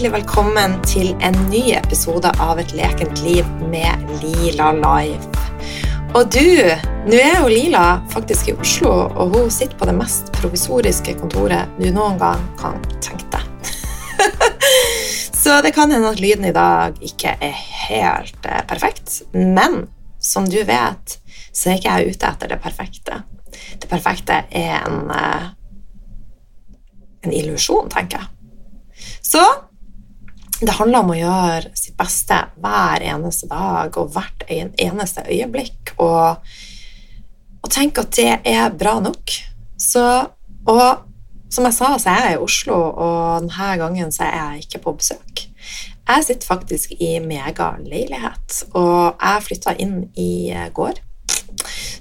hjertelig velkommen til en ny episode av Et lekent liv med Lila Live. Og du, nå er jo Lila faktisk i Oslo, og hun sitter på det mest provisoriske kontoret du noen gang kan tenke deg. Så det kan hende at lyden i dag ikke er helt eh, perfekt, men som du vet, så er ikke jeg ute etter det perfekte. Det perfekte er en, eh, en illusjon, tenker jeg. Så det handler om å gjøre sitt beste hver eneste dag og hvert eneste øyeblikk, og, og tenke at det er bra nok. Så, og som jeg sa, så er jeg i Oslo, og denne gangen så er jeg ikke på besøk. Jeg sitter faktisk i megaleilighet, og jeg flytta inn i går.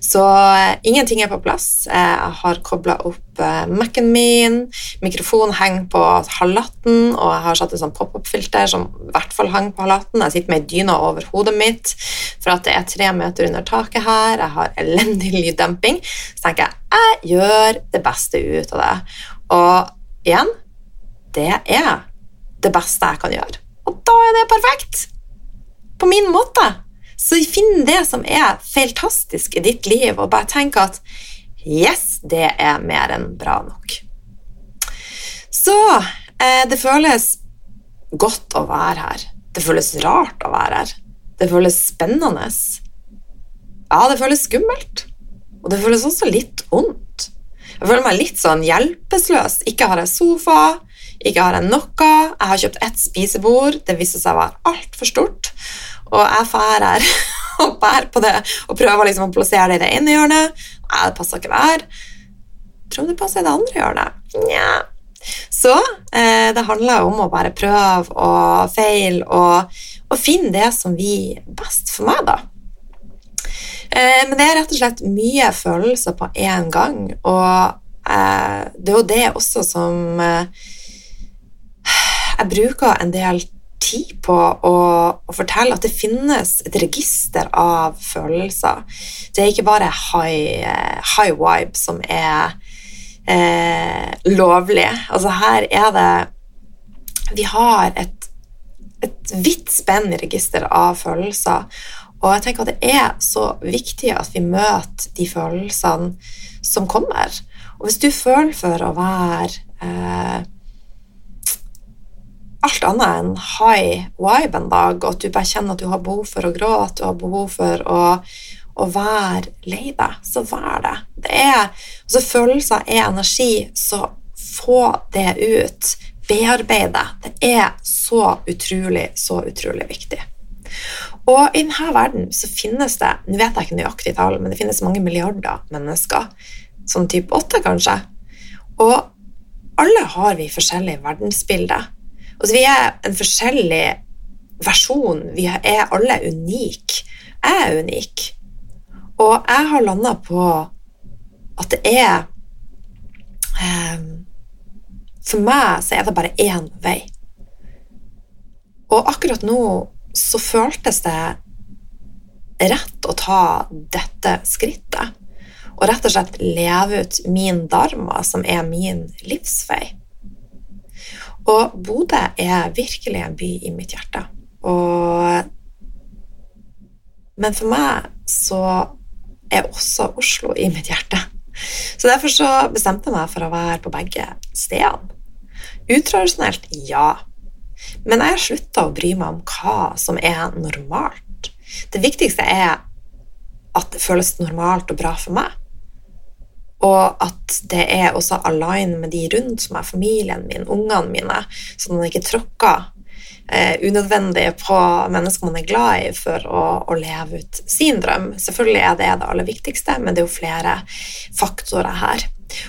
Så eh, ingenting er på plass. Jeg har kobla opp eh, Mac-en min, mikrofonen henger på halvatten, og jeg har satt et sånn pop-up-filter som i hvert fall henger på halvatten. Jeg sitter med ei dyne over hodet mitt for at det er tre meter under taket her. Jeg har elendig lyddemping. Så tenker jeg jeg gjør det beste ut av det. Og igjen det er det beste jeg kan gjøre. Og da er det perfekt! På min måte. Så finn det som er feiltastisk i ditt liv, og bare tenk at yes, det er mer enn bra nok. Så eh, det føles godt å være her. Det føles rart å være her. Det føles spennende. Ja, det føles skummelt. Og det føles også litt vondt. Jeg føler meg litt sånn hjelpeløs. Ikke har jeg sofa, ikke har jeg noe. Jeg har kjøpt ett spisebord. Det viste seg å være altfor stort. Og jeg fær her og bærer på det og prøver liksom å plassere det i det ene hjørnet. Nei, det passer ikke der. Tror du det passer i det andre hjørnet? Nja. Så eh, det handler om å bare prøve og feile og, og, finne det som vi best for meg, da. Eh, men det er rett og slett mye følelser på én gang, og eh, det er jo det også som eh, Jeg bruker en del tid på å, å, fortelle at det finnes et register av følelser. Det er ikke bare high, eh, high vibe som er eh, lovlig. Altså her er det Vi har et, et vidt spenn i register av følelser. Og jeg tenker at det er så viktig at vi møter de følelsene som kommer. Og hvis du føler for å være eh, alt annet enn high vibe en dag, og at du bare kjenner at du har behov for å gråte, du har behov for å, å være lei deg, så vær det. det er, altså Følelser er energi, så få det ut. Bearbeid det. Det er så utrolig, så utrolig viktig. Og i denne verden så finnes det nå vet jeg ikke nøyaktig tall, men det finnes mange milliarder mennesker. Sånn type åtte, kanskje. Og alle har vi forskjellig verdensbilde. Altså, vi er en forskjellig versjon. Vi er alle unike. Jeg er unik. Og jeg har landa på at det er um, For meg så er det bare én vei. Og akkurat nå så føltes det rett å ta dette skrittet. Og rett og slett leve ut min dharma, som er min livsvei. Og Bodø er virkelig en by i mitt hjerte. Og Men for meg så er også Oslo i mitt hjerte. Så derfor så bestemte jeg meg for å være på begge stedene. Utradisjonelt, ja. Men jeg har slutta å bry meg om hva som er normalt. Det viktigste er at det føles normalt og bra for meg. Og at det er også align med de rundt som er familien min, ungene mine, at man ikke tråkker eh, unødvendig på mennesker man er glad i, for å, å, leve ut sin drøm. Selvfølgelig er det det aller viktigste, men det er jo flere faktorer her.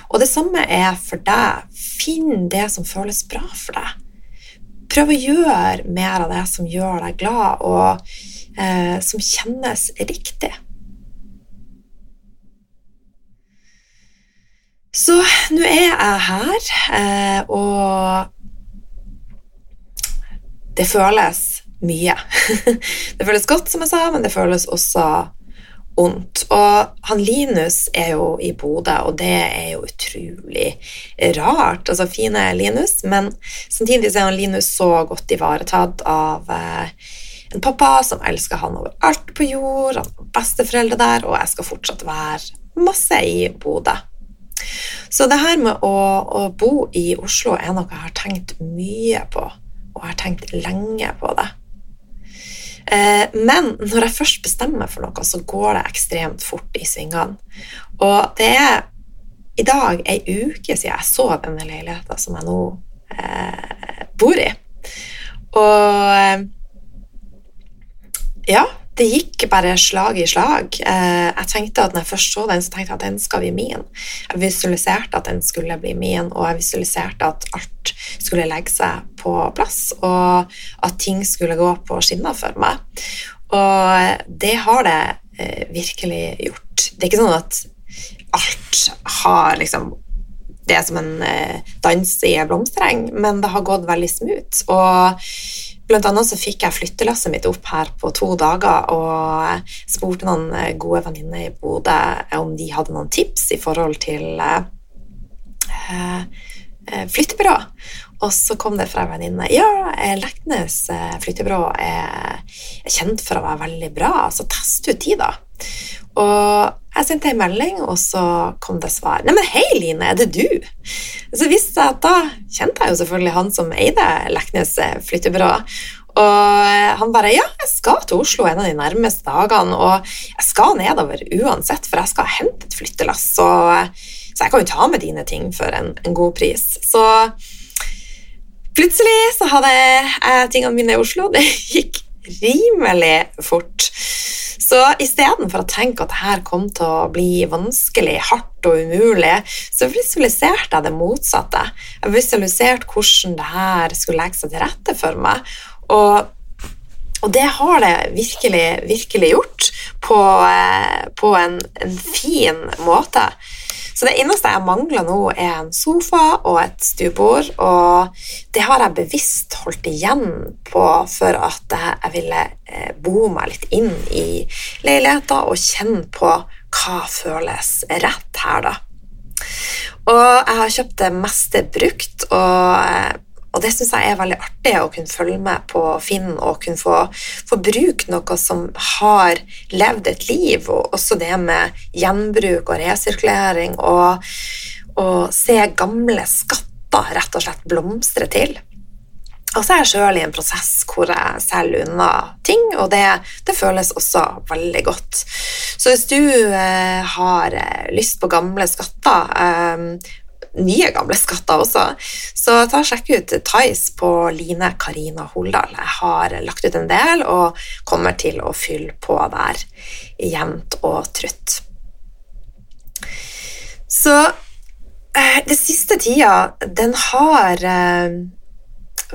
Og det samme er for deg. Finn det som føles bra for deg. Prøv å gjøre mer av det som gjør deg glad, og eh, som kjennes riktig. Så nå er jeg her, eh, og det føles mye. Det føles godt, som jeg sa, men det føles også ondt. Og han Linus er jo i Bodø, og det er jo utrolig rart. Altså fine Linus, men samtidig er han Linus så godt ivaretatt av eh, en pappa som elsker han overalt på jord, han har besteforeldre der, og jeg skal fortsatt være masse i Bodø. Så det her med å, å, bo i Oslo er noe jeg har tenkt mye på, og jeg har tenkt lenge på det. Eh, men når jeg først bestemmer for noe, så går det ekstremt fort i svingene. Og det er i dag ei uke siden jeg så denne leiligheten som jeg nå eh, bor i. Og eh, ja, det gikk bare slag i slag. Eh, jeg tenkte at når jeg først så den, så tenkte jeg at den skal bli min. Jeg visualiserte at den skulle bli min, og jeg visualiserte at alt skulle legge seg på plass, og at ting skulle gå på skinner for meg. Og det har det eh, virkelig gjort. Det er ikke sånn at alt har liksom det er som en eh, dans i en blomstereng, men det har gått veldig smooth. Og Blant annet så fikk jeg flyttelasset mitt opp her på to dager og spurte noen eh, gode venninner i Bodø om de hadde noen tips i forhold til eh, eh flyttebyrå. Og så kom det fra en venninne ja, Leknes flyttebyrå er kjent for å være veldig bra, så test ut de, da. Og jeg sendte en melding, og så kom det svar. 'Neimen, hei, Line, er det du?' Så visste jeg at da kjente jeg jo selvfølgelig han som eide Leknes flyttebyrå. Og han bare 'Ja, jeg skal til Oslo en av de nærmeste dagene, og jeg skal nedover uansett, for jeg skal hente et flyttelass, så, så jeg kan jo ta med dine ting for en, en god pris.' Så plutselig så hadde jeg tingene mine i Oslo. Det gikk rimelig fort. Så istedenfor å tenke at dette kom til å bli vanskelig, hardt og umulig, så visualiserte jeg det motsatte. Jeg visualiserte hvordan det her skulle legge seg til rette for meg. Og, og det har det virkelig, virkelig gjort på, eh, på en, en fin måte. Så det eneste jeg mangler nå, er en sofa og et stuebord, og det har jeg bevisst holdt igjen på for at jeg ville eh, bo meg litt inn i leiligheten og kjenne på hva føles rett her, da. Og jeg har kjøpt det meste brukt, og eh, og det syns jeg er veldig artig å kunne følge med på Finn og kunne få, få bruke noe som har levd et liv, og også det med gjenbruk og resirkulering, og, og se gamle skatter rett og slett blomstre til. Og så er jeg sjøl i en prosess hvor jeg selger unna ting, og det, det, føles også veldig godt. Så hvis du eh, har eh, lyst på gamle skatter, eh, nye gamle skatter også. Så ta og sjekk ut Tice på Line Karina Holdal. Jeg har lagt ut en del og kommer til å fylle på der jevnt og trutt. Så eh, det siste tida, den har eh,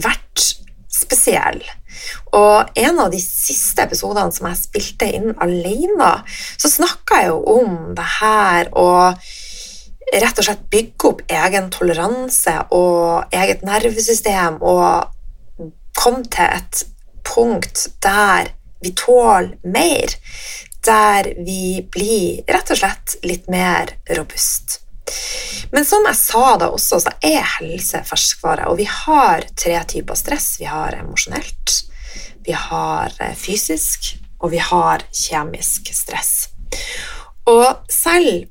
vært spesiell. Og en av de siste episodene som jeg spilte inn alene, så snakka jeg jo om det her og rett og slett bygge opp egen toleranse og eget nervesystem og komme til et punkt der vi tåler mer, der vi blir rett og slett litt mer robust. Men som jeg sa da også, så er helse ferskvare, og vi har tre typer stress. Vi har emosjonelt, vi har fysisk, og vi har kjemisk stress. Og selv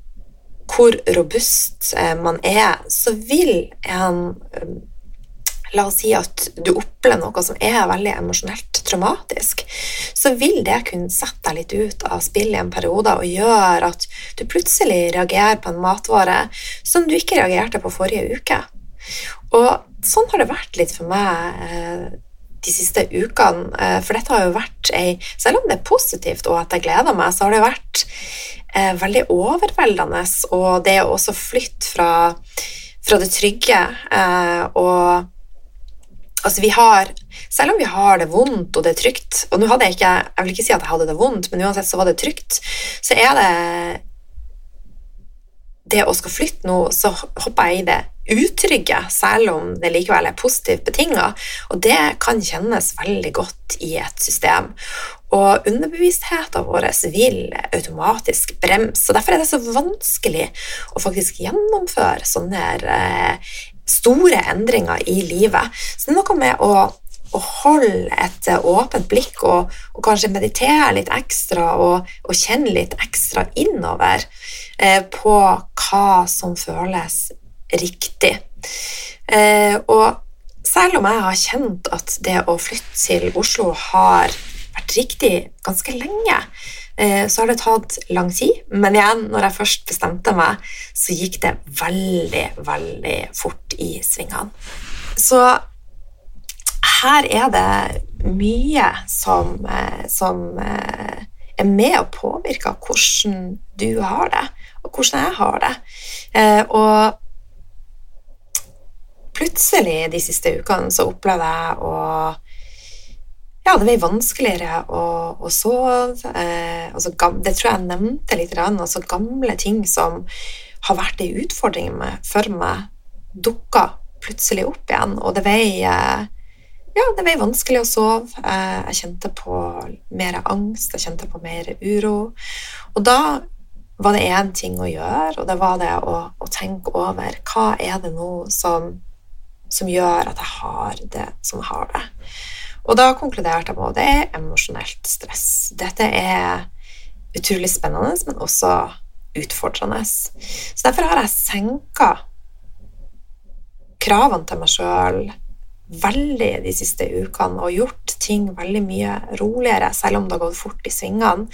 hvor robust eh, man er, så vil en eh, La oss si at du opplever noe som er veldig emosjonelt traumatisk, så vil det kunne sette deg litt ut av spillet i en periode og gjøre at du plutselig reagerer på en matvare som du ikke reagerte på forrige uke. Og sånn har det vært litt for meg eh, de siste ukene, for dette har jo vært ei Selv om det er positivt og at jeg gleder meg, så har det vært veldig overveldende. Og det å også flytte fra, fra det trygge eh, og Altså, vi har Selv om vi har det vondt og det er trygt Og nå hadde jeg ikke Jeg vil ikke si at jeg hadde det vondt, men uansett så var det trygt. Så er det Det å skal flytte nå, så hopper jeg i det utrygge, selv om det likevel er positivt betinga. Og det kan kjennes veldig godt i et system. Og underbevisstheten vår vil automatisk bremse. og Derfor er det så vanskelig å faktisk gjennomføre sånne eh, store endringer i livet. Så det er noe med å å holde et eh, åpent blikk og, og kanskje meditere litt ekstra og, og kjenne litt ekstra innover eh, på hva som føles riktig. Eh, og selv om jeg har kjent at det å flytte til Oslo har vært riktig ganske lenge, eh, så har det tatt lang tid. Men igjen, når jeg først bestemte meg, så gikk det veldig, veldig fort i svingene. Så her er det mye som, eh, som er med og påvirker hvordan du har det, og hvordan jeg har det. Eh, og plutselig de siste ukene så opplevde jeg å ja, det ble vanskeligere å, å sove. Eh, altså, det tror jeg jeg nevnte litt. Altså, gamle ting som har vært en utfordring for meg, dukka plutselig opp igjen. Og det ble eh, ja, det ble vanskelig å sove. Eh, jeg kjente på mer angst, jeg kjente på mer uro. Og da var det én ting å gjøre, og det var det å, å, tenke over hva er det nå som, som gjør at jeg har det som jeg har det. Og da konkluderte jeg med at det er emosjonelt stress. Dette er utrolig spennende, men også utfordrende. Så derfor har jeg senka kravene til meg sjøl veldig de siste ukene og gjort ting veldig mye roligere, selv om det har gått fort i svingene.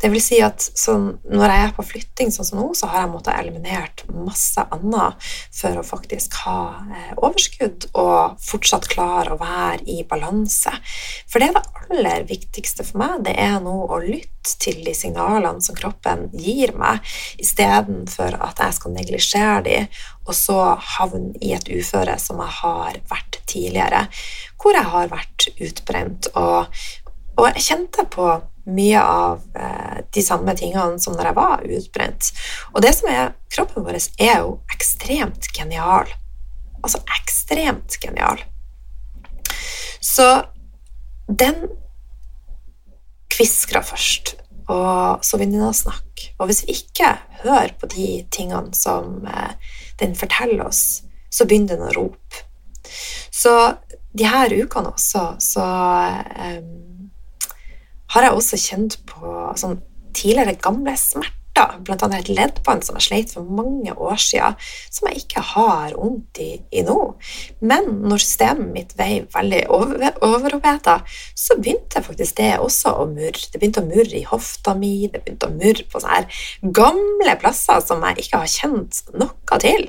Det vil si at sånn, når jeg er på flytting sånn som nå, så har jeg måttet eliminert masse annet for å faktisk ha eh, overskudd og fortsatt klare å være i balanse. For det er det aller viktigste for meg, det er nå å lytte til de signalene som kroppen gir meg, istedenfor at jeg skal neglisjere de og så havne i et uføre som jeg har vært tidligere, hvor jeg har vært utbrent. Og, og jeg kjente på mye av eh, de samme tingene som når jeg var utbrent. Og det som er kroppen vår, er jo ekstremt genial. Altså ekstremt genial. Så den kviskra først, og å snakke. Og hvis vi ikke hører på de tingene som eh, den forteller oss, så begynner den å rope. Så de her ukene også, så um, har jeg også kjent på sånn tidligere gamle smerter. Blant annet et leddbånd som jeg sleit for mange år siden, som jeg ikke har vondt i, i nå. Men når systemet mitt ble veldig over, overoppheta, så begynte faktisk det også å murre. Det begynte å murre i hofta mi, det begynte å murre på sånne her gamle plasser som jeg ikke har kjent noe til.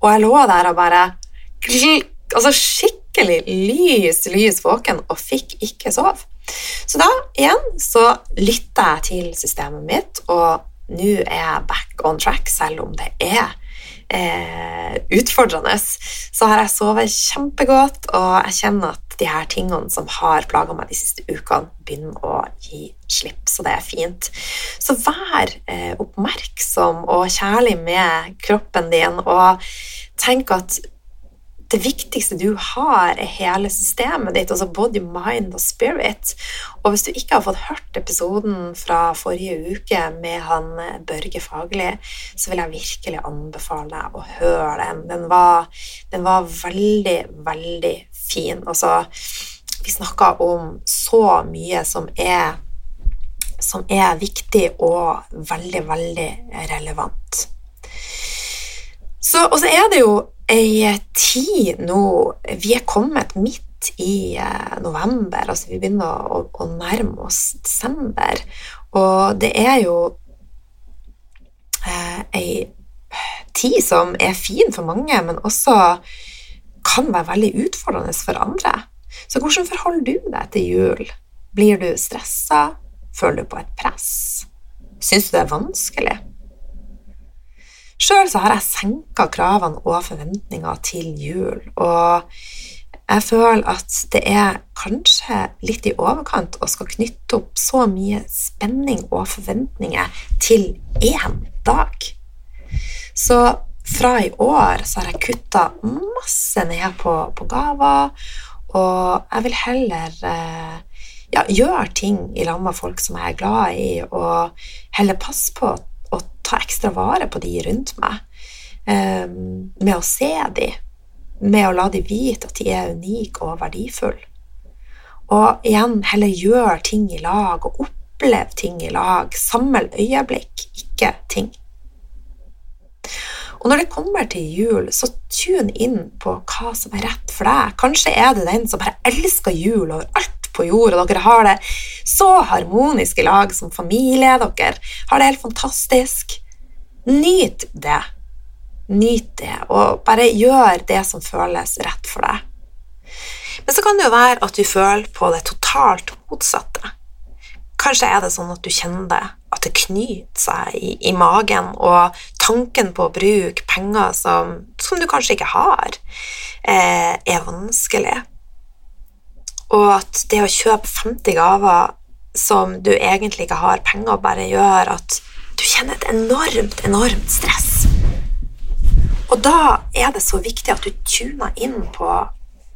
Og jeg lå der og bare altså skikkelig lys, lys våken og fikk ikke sove. Så da igjen så lytta jeg til systemet mitt, og nå er jeg back on track, selv om det er eh, utfordrende. Så har jeg sovet kjempegodt, og jeg kjenner at de her tingene som har plaga meg de siste ukene, begynner å gi slipp, så det er fint. Så vær eh, oppmerksom og kjærlig med kroppen din, og tenk at det viktigste du har, er hele systemet ditt, altså body, mind og spirit. Og hvis du ikke har fått hørt episoden fra forrige uke med han eh, Børge Fagerli, så vil jeg virkelig anbefale deg å høre den. Den var, den var veldig, veldig fin. Altså, vi snakka om så mye som er som er viktig og veldig, veldig relevant. Så, og så er det jo ei tid nå Vi er kommet midt i eh, november, altså vi begynner å, å, nærme oss desember. Og det er jo eh, ei tid som er fin for mange, men også kan være veldig utfordrende for andre. Så hvordan forholder du deg til jul? Blir du stressa? Føler du på et press? Syns du det er vanskelig? Sjøl har jeg senka kravene og forventninger til jul, og jeg føler at det er kanskje litt i overkant å skal knytte opp så mye spenning og forventninger til én dag. Så fra i år så har jeg kutta masse ned på, på gaver, og jeg vil heller eh, ja, gjøre ting i lag med folk som jeg er glad i, og heller passe på å ta ekstra vare på de rundt meg. Eh, med å se de, med å la de vite at de er unike og verdifulle. Og igjen heller gjør ting i lag og opplev ting i lag. Samle øyeblikk, ikke ting. Og når det kommer til jul, så tune inn på hva som er rett for deg. Kanskje er det den som bare elsker jul over alt på jord, og dere har det så harmonisk i lag som familie. Dere har det helt fantastisk. Nyt det. Nyt det, og bare gjør det som føles rett for deg. Men så kan det jo være at du føler på det totalt motsatte. Kanskje er det sånn at du kjenner det at det knyter seg i, i, magen, og tanken på å bruke penger som, som du kanskje ikke har, eh, er vanskelig. Og at det å kjøpe 50 gaver som du egentlig ikke har penger, bare gjør at du kjenner et enormt, enormt stress. Og da er det så viktig at du tuner inn på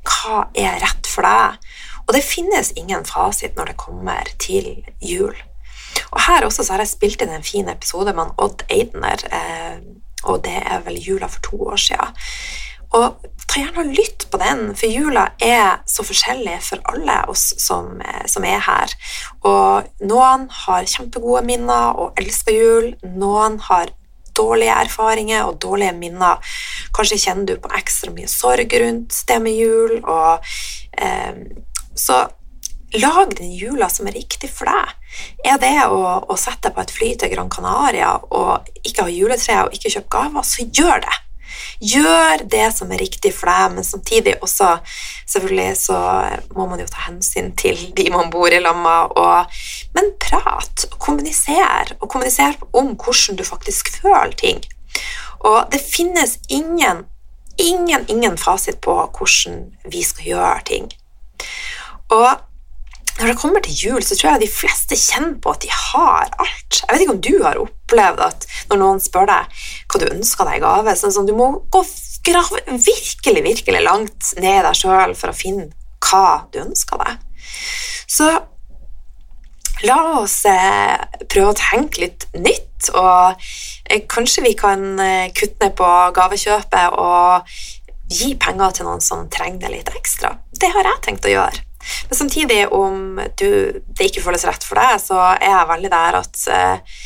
hva er rett for deg. Og det finnes ingen fasit når det kommer til jul. Og her også så har jeg spilt inn en fin episode med Odd Eidner, eh, og det er vel jula for to år siden. Og gjerne lytt på den, for jula er så forskjellig for alle oss som, eh, som, er her. Og noen har kjempegode minner og elsker jul. Noen har dårlige erfaringer og dårlige minner. Kanskje kjenner du på ekstra mye sorg rundt det med jul. Og, eh, så lag den jula som er riktig for deg. Er det å, å sette på et fly til Gran Canaria og ikke ha juletre og ikke kjøpe gaver, så gjør det. Gjør det som er riktig for deg, men samtidig også selvfølgelig så må man jo ta hensyn til de man bor i lag med. Men prat og kommuniser, og kommuniser om hvordan du faktisk føler ting. Og det finnes ingen, ingen, ingen fasit på hvordan vi skal gjøre ting. Og når det kommer til jul, så tror jeg de fleste kjenner på at de har alt. Jeg vet ikke om du har opplevd at når noen spør deg hva du ønsker deg i gave, sånn som du må gå grave virkelig, virkelig langt ned i deg sjøl for å finne hva du ønsker deg. Så la oss eh, prøve å tenke litt nytt, og eh, kanskje vi kan eh, kutte ned på gavekjøpet og gi penger til noen som trenger det litt ekstra. Det har jeg tenkt å gjøre. Men samtidig, om du, det ikke føles rett for deg, så er jeg veldig der at eh,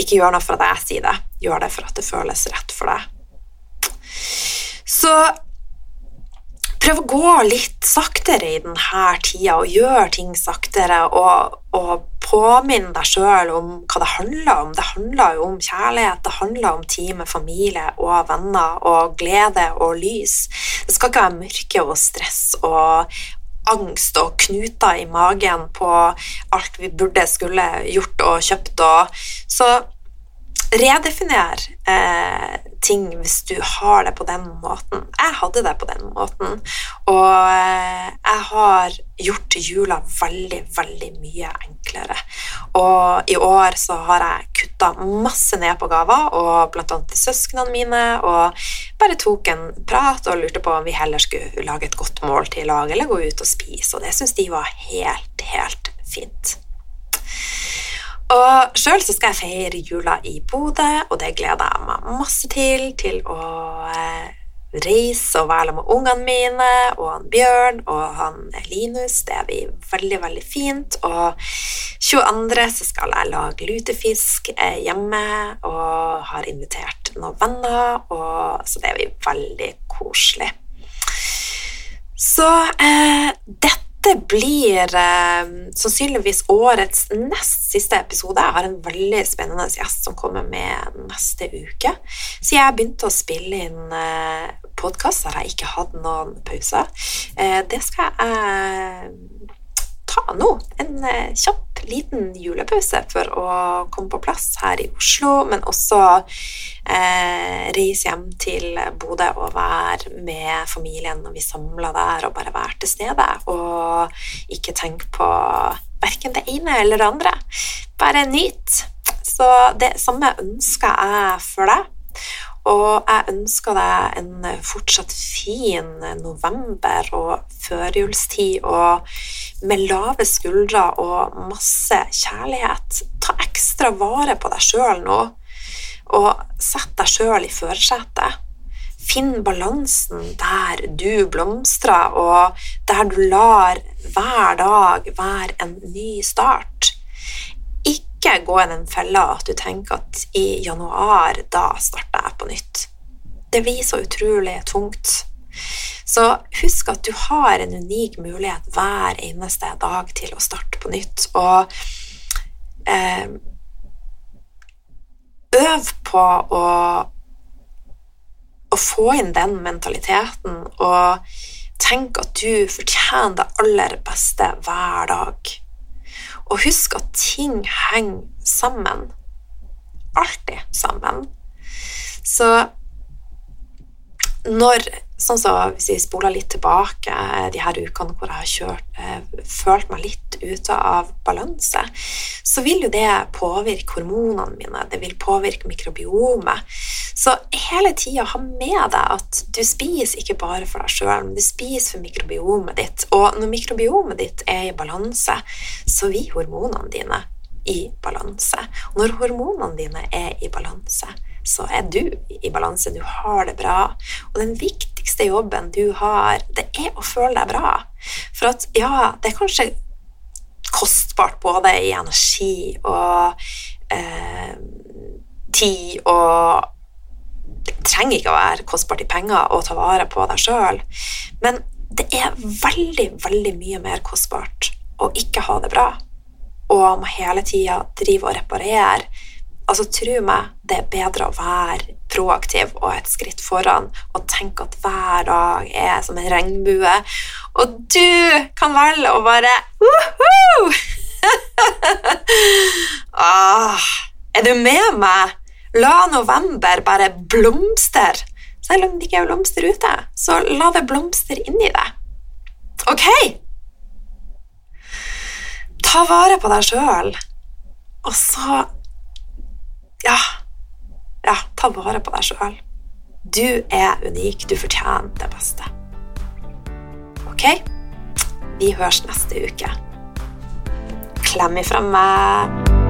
ikke gjør noe for at jeg sier det. Gjør det for at det føles rett for deg. Så prøv å gå litt saktere i denne tida og gjør ting saktere. Og, og påminn deg sjøl om hva det handler om. Det handler jo om kjærlighet, det handler om tid med familie og venner og glede og lys. Det skal ikke være mørke og stress og angst og knuter i magen på alt vi burde skulle gjort og kjøpt. Og, så redefiner eh, ting hvis du har det på den måten. Jeg hadde det på den måten, og eh, jeg har gjort jula veldig, veldig mye enklere. Og i år så har jeg kutta masse ned på gaver, og annet til søsknene mine, og bare tok en prat og lurte på om vi heller skulle lage et godt måltid i lag eller gå ut og spise, og det syns de var helt, helt fint. Og sjøl skal jeg feire jula i Bodø, og det gleder jeg meg masse til. Til å eh, reise og være med ungene mine og han Bjørn og han Linus. Det blir veldig, veldig fint. Og 22. så skal jeg lage lutefisk eh, hjemme og har invitert noen venner, og, så det blir veldig koselig. Så eh, dette dette blir eh, sannsynligvis årets nest siste episode. Jeg har en veldig spennende gjest som kommer med neste uke. Så jeg begynte å spille inn eh, podkast der jeg ikke hadde noen pause. Eh, det skal jeg ta nå. En eh, kjapp liten julepause for å komme på plass her i Oslo, men også eh, reise hjem til Bodø og være med familien når vi samler der, og bare være til stede. Og ikke tenke på verken det ene eller det andre. Bare nyt. Så det samme ønsker jeg for deg. Og jeg ønsker deg en fortsatt fin november og førjulstid og med lave skuldre og masse kjærlighet. Ta ekstra vare på deg sjøl nå, og sett deg sjøl i førersetet. Finn balansen der du blomstrer, og der du lar hver dag være en ny start ikke gå i den fella at du tenker at i januar, da starter jeg på nytt. Det blir så utrolig tungt. Så husk at du har en unik mulighet hver eneste dag til å starte på nytt. Og eh, øv på å, å få inn den mentaliteten og tenk at du fortjener det aller beste hver dag. Og husk at ting henger sammen. Alltid sammen. Så når Sånn så hvis vi spoler litt tilbake de her ukene hvor jeg har kjørt, eh, følt meg litt ute av balanse, så vil jo det påvirke hormonene mine, det vil påvirke mikrobiomet. Så hele tida ha med deg at du spiser ikke bare for deg sjøl, men du spiser for mikrobiomet ditt. Og når mikrobiomet ditt er i balanse, så vil hormonene dine i balanse. Og når hormonene dine er i balanse, så er du i balanse. Du har det bra. Og den viktigste jobben du har, det er å føle deg bra. For at ja, det er kanskje kostbart både i energi og eh, tid og Det trenger ikke å være kostbart i penger å ta vare på deg sjøl, men det er veldig, veldig mye mer kostbart å ikke ha det bra og må hele tida drive og reparere Altså, tro meg, det er bedre å være proaktiv og et skritt foran og tenke at hver dag er som en regnbue, og du kan velge å bare Woohoo! ah, er du med meg? La november bare blomstre. Selv om det ikke er blomster ute, så la det blomstre inni deg. Ok? Ta vare på deg sjøl, og så ja, ja, ta vare på deg sjøl. Du er unik. Du fortjener det beste. Ok? Vi høres neste uke. Klem ifra meg.